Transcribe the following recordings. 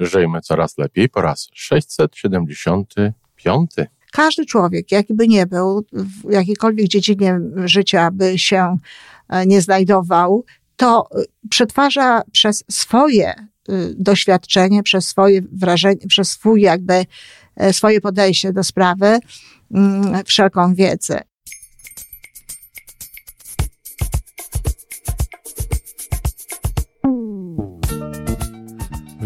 Żyjmy coraz lepiej po raz 675. Każdy człowiek, jaki by nie był, w jakiejkolwiek dziedzinie życia by się e, nie znajdował, to e, przetwarza przez swoje e, doświadczenie, przez swoje wrażenie, przez swój jakby swoje podejście do sprawy, mm, wszelką wiedzę.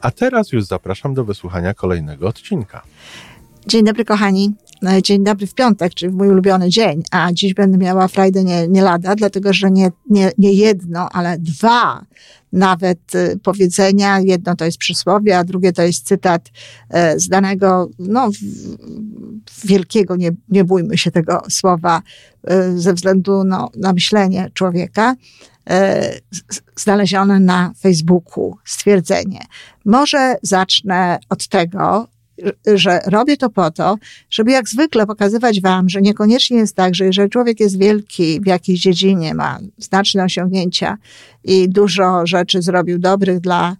A teraz już zapraszam do wysłuchania kolejnego odcinka. Dzień dobry, kochani. Dzień dobry w piątek, czyli w mój ulubiony dzień, a dziś będę miała frajdę nie, nie lada, dlatego że nie, nie, nie jedno, ale dwa nawet e, powiedzenia. Jedno to jest przysłowie, a drugie to jest cytat e, z danego, no, wielkiego, nie, nie bójmy się tego słowa, ze względu no, na myślenie człowieka znalezione na Facebooku stwierdzenie. Może zacznę od tego, że robię to po to, żeby jak zwykle pokazywać Wam, że niekoniecznie jest tak, że jeżeli człowiek jest wielki w jakiejś dziedzinie, ma znaczne osiągnięcia i dużo rzeczy zrobił dobrych dla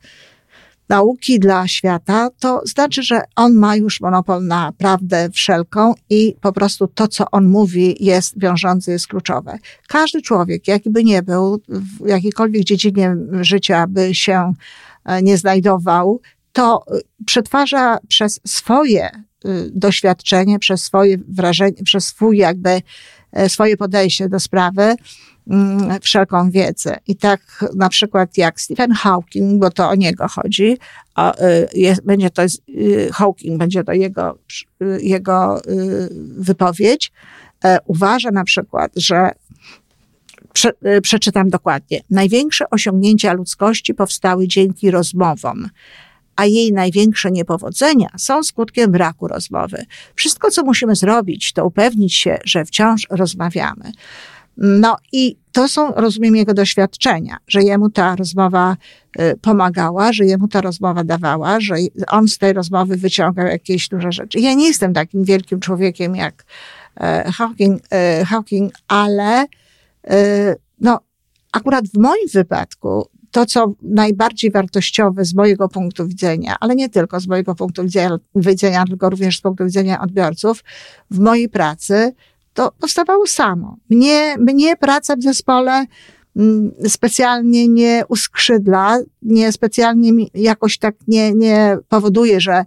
nauki, dla świata, to znaczy, że on ma już monopol na prawdę wszelką i po prostu to, co on mówi, jest wiążące, jest kluczowe. Każdy człowiek, jaki by nie był, w jakiejkolwiek dziedzinie życia by się e, nie znajdował, to y, przetwarza przez swoje y, doświadczenie, przez swoje wrażenie, przez swój jakby e, swoje podejście do sprawy, mm, wszelką wiedzę. I tak na przykład jak Stephen Hawking, bo to o niego chodzi, y, jest, będzie to Hawking, będzie to jego, jego wypowiedź, e, uważa na przykład, że Prze, przeczytam dokładnie. Największe osiągnięcia ludzkości powstały dzięki rozmowom a jej największe niepowodzenia są skutkiem braku rozmowy. Wszystko, co musimy zrobić, to upewnić się, że wciąż rozmawiamy. No i to są, rozumiem, jego doświadczenia, że jemu ta rozmowa y, pomagała, że jemu ta rozmowa dawała, że on z tej rozmowy wyciągał jakieś duże rzeczy. Ja nie jestem takim wielkim człowiekiem jak e, Hawking, e, Hawking ale e, no, akurat w moim wypadku to, co najbardziej wartościowe z mojego punktu widzenia, ale nie tylko z mojego punktu widzenia, tylko również z punktu widzenia odbiorców, w mojej pracy, to powstawało samo. Mnie, mnie praca w zespole mm, specjalnie nie uskrzydla, nie specjalnie jakoś tak nie, nie powoduje, że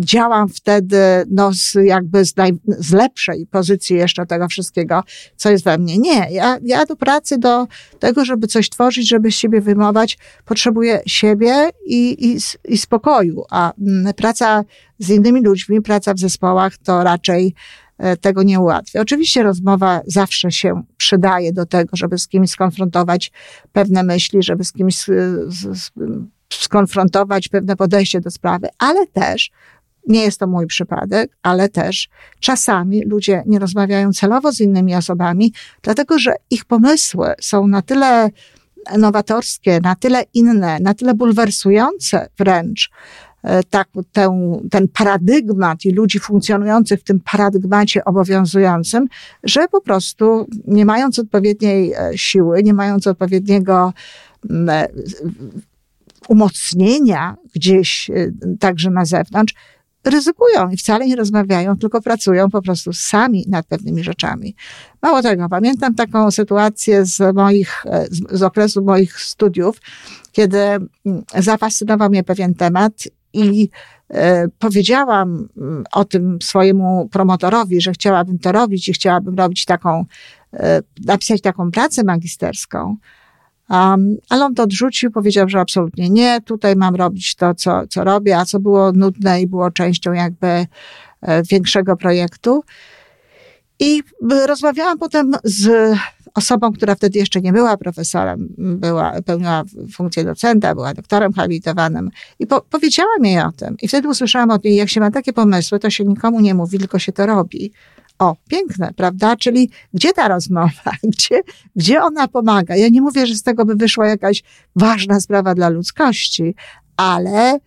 działam wtedy no, z, jakby z, naj, z lepszej pozycji jeszcze tego wszystkiego, co jest we mnie. Nie, ja, ja do pracy, do tego, żeby coś tworzyć, żeby z siebie wyjmować, potrzebuję siebie i, i, i spokoju, a mm, praca z innymi ludźmi, praca w zespołach to raczej e, tego nie ułatwia. Oczywiście rozmowa zawsze się przydaje do tego, żeby z kimś skonfrontować pewne myśli, żeby z kimś z, z, skonfrontować pewne podejście do sprawy, ale też nie jest to mój przypadek, ale też czasami ludzie nie rozmawiają celowo z innymi osobami, dlatego że ich pomysły są na tyle nowatorskie, na tyle inne, na tyle bulwersujące wręcz, e, tak, ten, ten paradygmat i ludzi funkcjonujących w tym paradygmacie obowiązującym, że po prostu nie mając odpowiedniej e, siły, nie mając odpowiedniego umocnienia gdzieś y, także na zewnątrz, ryzykują i wcale nie rozmawiają, tylko pracują po prostu sami nad pewnymi rzeczami. Mało tego, pamiętam taką sytuację z moich, e, z, z okresu moich studiów, kiedy mm, zafascynował mnie pewien temat i e, powiedziałam mm, o tym swojemu promotorowi, że chciałabym to robić i chciałabym robić taką, e, napisać taką pracę magisterską. Um, ale on to odrzucił, powiedział, że absolutnie nie, tutaj mam robić to, co, co robię, a co było nudne i było częścią jakby e, większego projektu. I rozmawiałam potem z osobą, która wtedy jeszcze nie była profesorem, była, pełniła funkcję docenta, była doktorem habilitowanym i po, powiedziałam jej o tym. I wtedy usłyszałam od niej, jak się ma takie pomysły, to się nikomu nie mówi, tylko się to robi. O, piękne, prawda? Czyli gdzie ta rozmowa? Gdzie, gdzie ona pomaga? Ja nie mówię, że z tego by wyszła jakaś ważna sprawa dla ludzkości, ale y,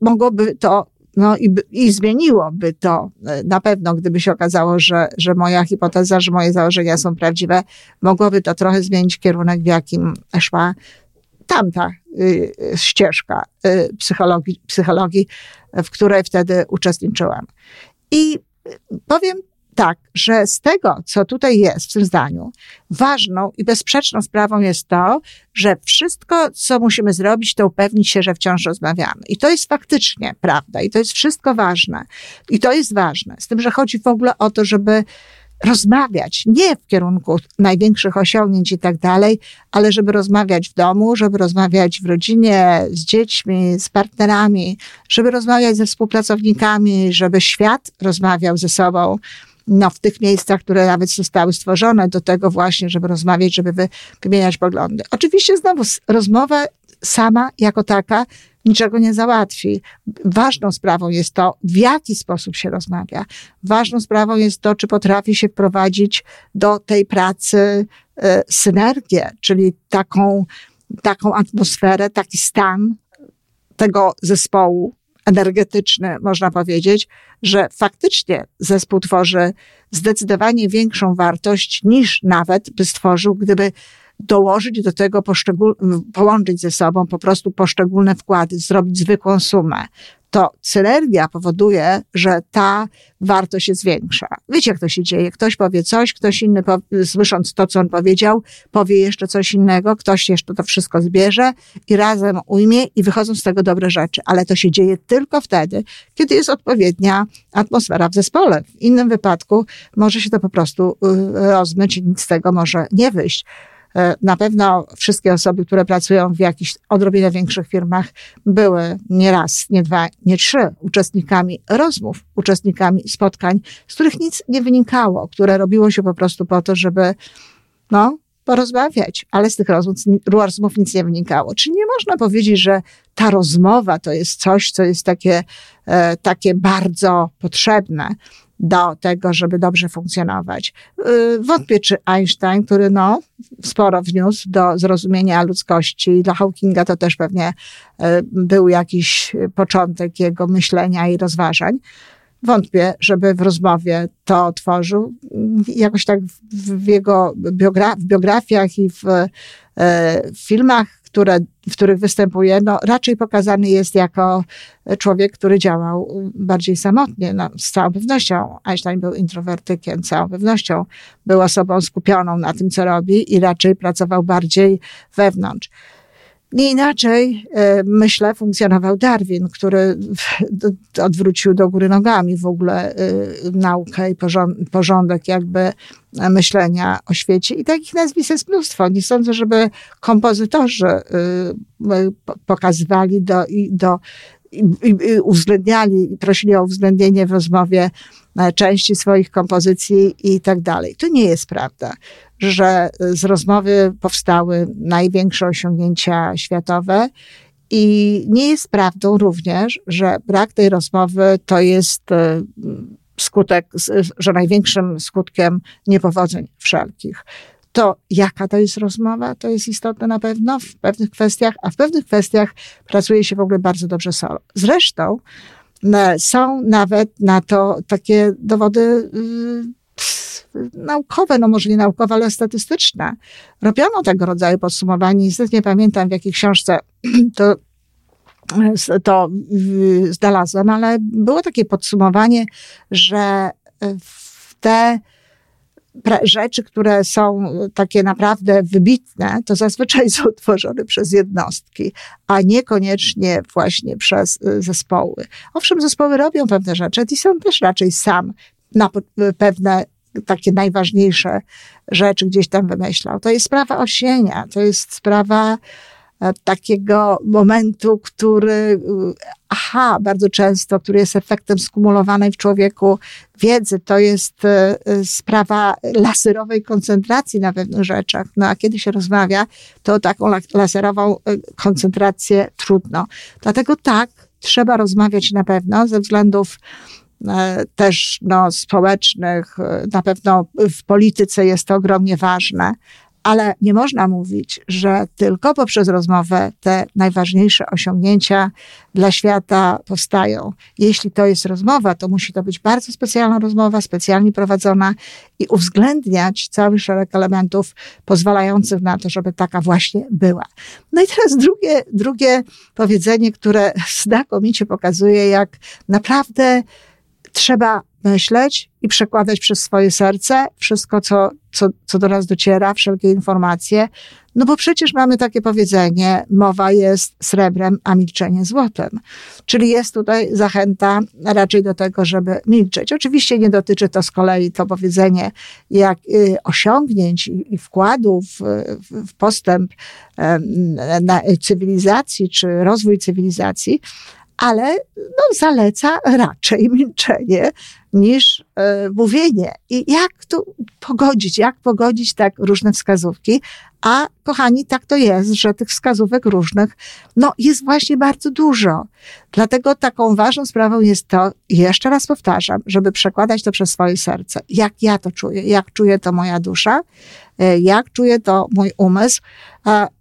mogłoby to no i, i zmieniłoby to y, na pewno, gdyby się okazało, że, że moja hipoteza, że moje założenia są prawdziwe, mogłoby to trochę zmienić kierunek, w jakim szła tamta y, ścieżka y, psychologii, psychologii, w której wtedy uczestniczyłam. I powiem tak, że z tego, co tutaj jest w tym zdaniu, ważną i bezsprzeczną sprawą jest to, że wszystko, co musimy zrobić, to upewnić się, że wciąż rozmawiamy. I to jest faktycznie prawda, i to jest wszystko ważne. I to jest ważne. Z tym, że chodzi w ogóle o to, żeby rozmawiać, nie w kierunku największych osiągnięć i tak dalej, ale żeby rozmawiać w domu, żeby rozmawiać w rodzinie, z dziećmi, z partnerami, żeby rozmawiać ze współpracownikami, żeby świat rozmawiał ze sobą no, w tych miejscach, które nawet zostały stworzone do tego właśnie, żeby rozmawiać, żeby wymieniać poglądy. Oczywiście znowu rozmowa sama jako taka niczego nie załatwi. Ważną sprawą jest to, w jaki sposób się rozmawia. Ważną sprawą jest to, czy potrafi się wprowadzić do tej pracy y, synergię, czyli taką, taką atmosferę, taki stan tego zespołu, energetyczny, można powiedzieć, że faktycznie zespół tworzy zdecydowanie większą wartość niż nawet by stworzył, gdyby dołożyć do tego połączyć ze sobą po prostu poszczególne wkłady, zrobić zwykłą sumę to synergia powoduje, że ta wartość jest większa. Wiecie, jak to się dzieje? Ktoś powie coś, ktoś inny, słysząc to, co on powiedział, powie jeszcze coś innego, ktoś jeszcze to wszystko zbierze i razem ujmie i wychodzą z tego dobre rzeczy. Ale to się dzieje tylko wtedy, kiedy jest odpowiednia atmosfera w zespole. W innym wypadku może się to po prostu y, rozmyć i nic z tego może nie wyjść. E, na pewno wszystkie osoby, które pracują w jakichś odrobinę większych firmach, były nie raz, nie dwa, nie trzy uczestnikami rozmów, uczestnikami spotkań, z których nic nie wynikało, które robiło się po prostu po to, żeby, no, porozmawiać, ale z tych rozmów, rozmów nic nie wynikało. Czyli nie można powiedzieć, że ta rozmowa to jest coś, co jest takie, e, takie bardzo potrzebne do tego, żeby dobrze funkcjonować. Y, wątpię, czy Einstein, który no, sporo wniósł do zrozumienia ludzkości, dla Hawkinga to też pewnie y, był jakiś początek jego myślenia i rozważań. Wątpię, żeby w rozmowie to tworzył. Jakoś tak w jego biogra w biografiach i w, y, w filmach które, w których występuje, no, raczej pokazany jest jako człowiek, który działał bardziej samotnie. No, z całą pewnością Einstein był introwertykiem, z całą pewnością był osobą skupioną na tym, co robi i raczej pracował bardziej wewnątrz. Nie inaczej, e, myślę, funkcjonował Darwin, który odwrócił do góry nogami w ogóle e, naukę i porządek jakby myślenia o świecie. I takich nazwisk jest mnóstwo. Nie sądzę, żeby kompozytorzy e, pokazywali do, do i, uwzględniali, prosili o uwzględnienie w rozmowie części swoich kompozycji i tak dalej. To nie jest prawda że z rozmowy powstały największe osiągnięcia światowe. I nie jest prawdą również, że brak tej rozmowy to jest e, skutek, że największym skutkiem niepowodzeń wszelkich. To jaka to jest rozmowa, to jest istotne na pewno w pewnych kwestiach, a w pewnych kwestiach pracuje się w ogóle bardzo dobrze solo. Zresztą e, są nawet na to takie dowody y, naukowe, no może nie naukowe, ale statystyczne. Robiono tego rodzaju podsumowanie. Niestety nie pamiętam, w jakiej książce to to ale było takie podsumowanie, że te rzeczy, które są takie naprawdę wybitne, to zazwyczaj są tworzone przez jednostki, a niekoniecznie właśnie przez zespoły. Owszem, zespoły robią pewne rzeczy, Edison też raczej sam na pewne takie najważniejsze rzeczy gdzieś tam wymyślał. To jest sprawa osienia, to jest sprawa e, takiego momentu, który, e, aha, bardzo często, który jest efektem skumulowanej w człowieku wiedzy. To jest sprawa laserowej koncentracji na pewnych rzeczach. No a kiedy się rozmawia, to taką laserową koncentrację trudno. Dlatego tak, trzeba rozmawiać na pewno ze względów E, też no, społecznych, e, na pewno w polityce jest to ogromnie ważne, ale nie można mówić, że tylko poprzez rozmowę te najważniejsze osiągnięcia dla świata powstają. Jeśli to jest rozmowa, to musi to być bardzo specjalna rozmowa, specjalnie prowadzona i uwzględniać cały szereg elementów pozwalających na to, żeby taka właśnie była. No i teraz drugie, drugie powiedzenie, które znakomicie pokazuje, jak naprawdę trzeba myśleć i przekładać przez swoje serce wszystko, co, co, co do nas dociera, wszelkie informacje. No bo przecież mamy takie powiedzenie, mowa jest srebrem, a milczenie złotem. Czyli jest tutaj zachęta raczej do tego, żeby milczeć. Oczywiście nie dotyczy to z kolei to powiedzenie jak y, osiągnięć i, wkładów w, w postęp cywilizacji czy rozwój cywilizacji, ale no, zaleca raczej milczenie niż e, mówienie. I jak tu pogodzić, jak pogodzić tak różne wskazówki? A kochani, tak to jest, że tych wskazówek różnych, no jest właśnie bardzo dużo. Dlatego taką ważną sprawą jest to, jeszcze raz powtarzam, żeby przekładać to przez swoje serce. Jak ja to czuję, jak czuje to moja dusza, e, jak czuje to mój umysł.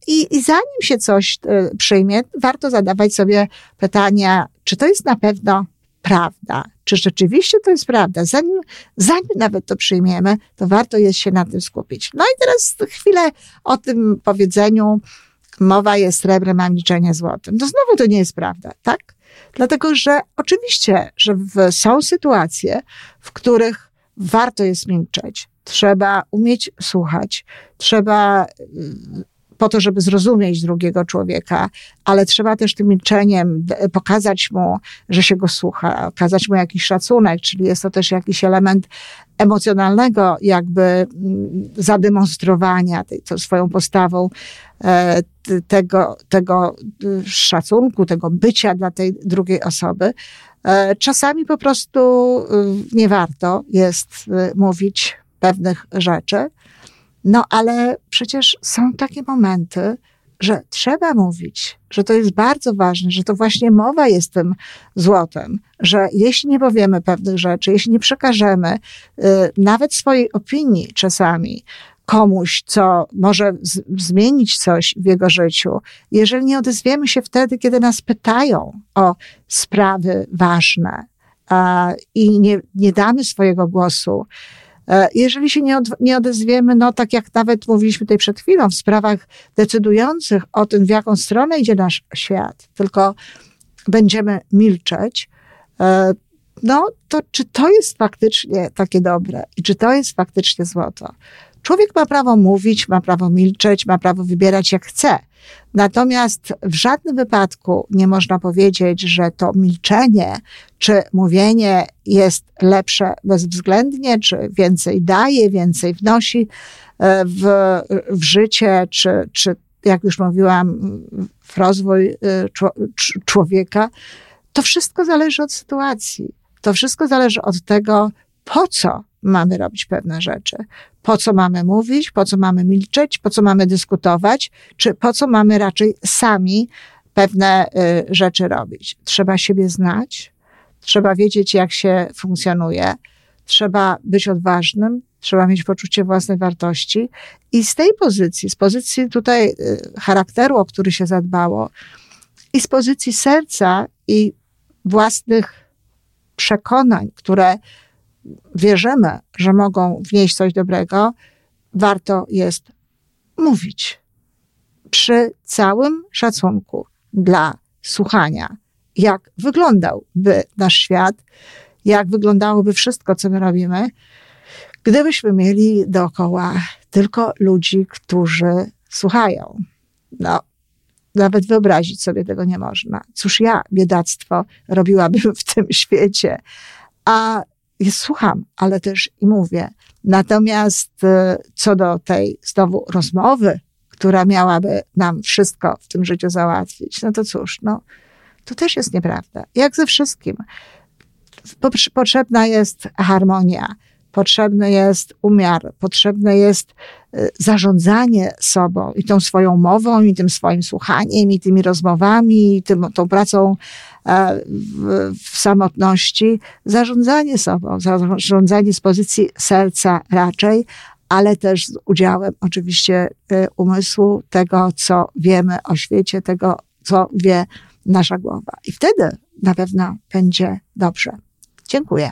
I, i zanim się coś e, przyjmie, warto zadawać sobie pytania, czy to jest na pewno prawda, czy rzeczywiście to jest prawda. Zanim, zanim nawet to przyjmiemy, to warto jest się na tym skupić. No i teraz chwilę o tym powiedzeniu, mowa jest srebrem, a milczenie złotym. No znowu to nie jest prawda, tak? Dlatego, że oczywiście, że w, są sytuacje, w których warto jest milczeć. Trzeba umieć słuchać, trzeba po to, żeby zrozumieć drugiego człowieka, ale trzeba też tym milczeniem pokazać mu, że się go słucha, okazać mu jakiś szacunek, czyli jest to też jakiś element emocjonalnego jakby mm, zademonstrowania tej, to swoją postawą e, tego, tego y, szacunku, tego bycia dla tej drugiej osoby. E, czasami po prostu y, nie warto jest y, mówić pewnych rzeczy, no ale przecież są takie momenty, że trzeba mówić, że to jest bardzo ważne, że to właśnie mowa jest tym złotem, że jeśli nie powiemy pewnych rzeczy, jeśli nie przekażemy y, nawet swojej opinii czasami komuś, co może z, zmienić coś w jego życiu, jeżeli nie odezwiemy się wtedy, kiedy nas pytają o sprawy ważne a, i nie, nie damy swojego głosu, jeżeli się nie, od, nie odezwiemy, no tak jak nawet mówiliśmy tutaj przed chwilą, w sprawach decydujących o tym, w jaką stronę idzie nasz świat, tylko będziemy milczeć, e, no to czy to jest faktycznie takie dobre i czy to jest faktycznie złoto? Człowiek ma prawo mówić, ma prawo milczeć, ma prawo wybierać jak chce. Natomiast w żadnym wypadku nie można powiedzieć, że to milczenie czy mówienie jest lepsze bezwzględnie, czy więcej daje, więcej wnosi e, w, w życie, czy, czy jak już mówiłam, w rozwój e, człowieka. To wszystko zależy od sytuacji. To wszystko zależy od tego, po co mamy robić pewne rzeczy. Po co mamy mówić, po co mamy milczeć, po co mamy dyskutować, czy po co mamy raczej sami pewne y, rzeczy robić. Trzeba siebie znać, trzeba wiedzieć, jak się funkcjonuje, trzeba być odważnym, trzeba mieć poczucie własnej wartości i z tej pozycji, z pozycji tutaj y, charakteru, o który się zadbało, i z pozycji serca i własnych przekonań, które wierzymy, że mogą wnieść coś dobrego, warto jest mówić. Przy całym szacunku dla słuchania, jak wyglądałby nasz świat, jak wyglądałoby wszystko, co my robimy, gdybyśmy mieli dookoła tylko ludzi, którzy słuchają. No, nawet wyobrazić sobie tego nie można. Cóż ja, biedactwo, robiłabym w tym świecie. A słucham, ale też i mówię. Natomiast e, co do tej znowu rozmowy, która miałaby nam wszystko w tym życiu załatwić, no to cóż, no, to też jest nieprawda. Jak ze wszystkim. Potrzebna jest harmonia, potrzebny jest umiar, potrzebne jest y, zarządzanie sobą i tą swoją mową, i tym swoim słuchaniem, i tymi rozmowami, i tym, tą pracą e, w, w samotności. Zarządzanie sobą, zarządzanie z pozycji serca raczej, ale też z udziałem oczywiście y, umysłu, tego, co wiemy o świecie, tego, co wie nasza głowa. I wtedy na pewno będzie dobrze. Dziękuję.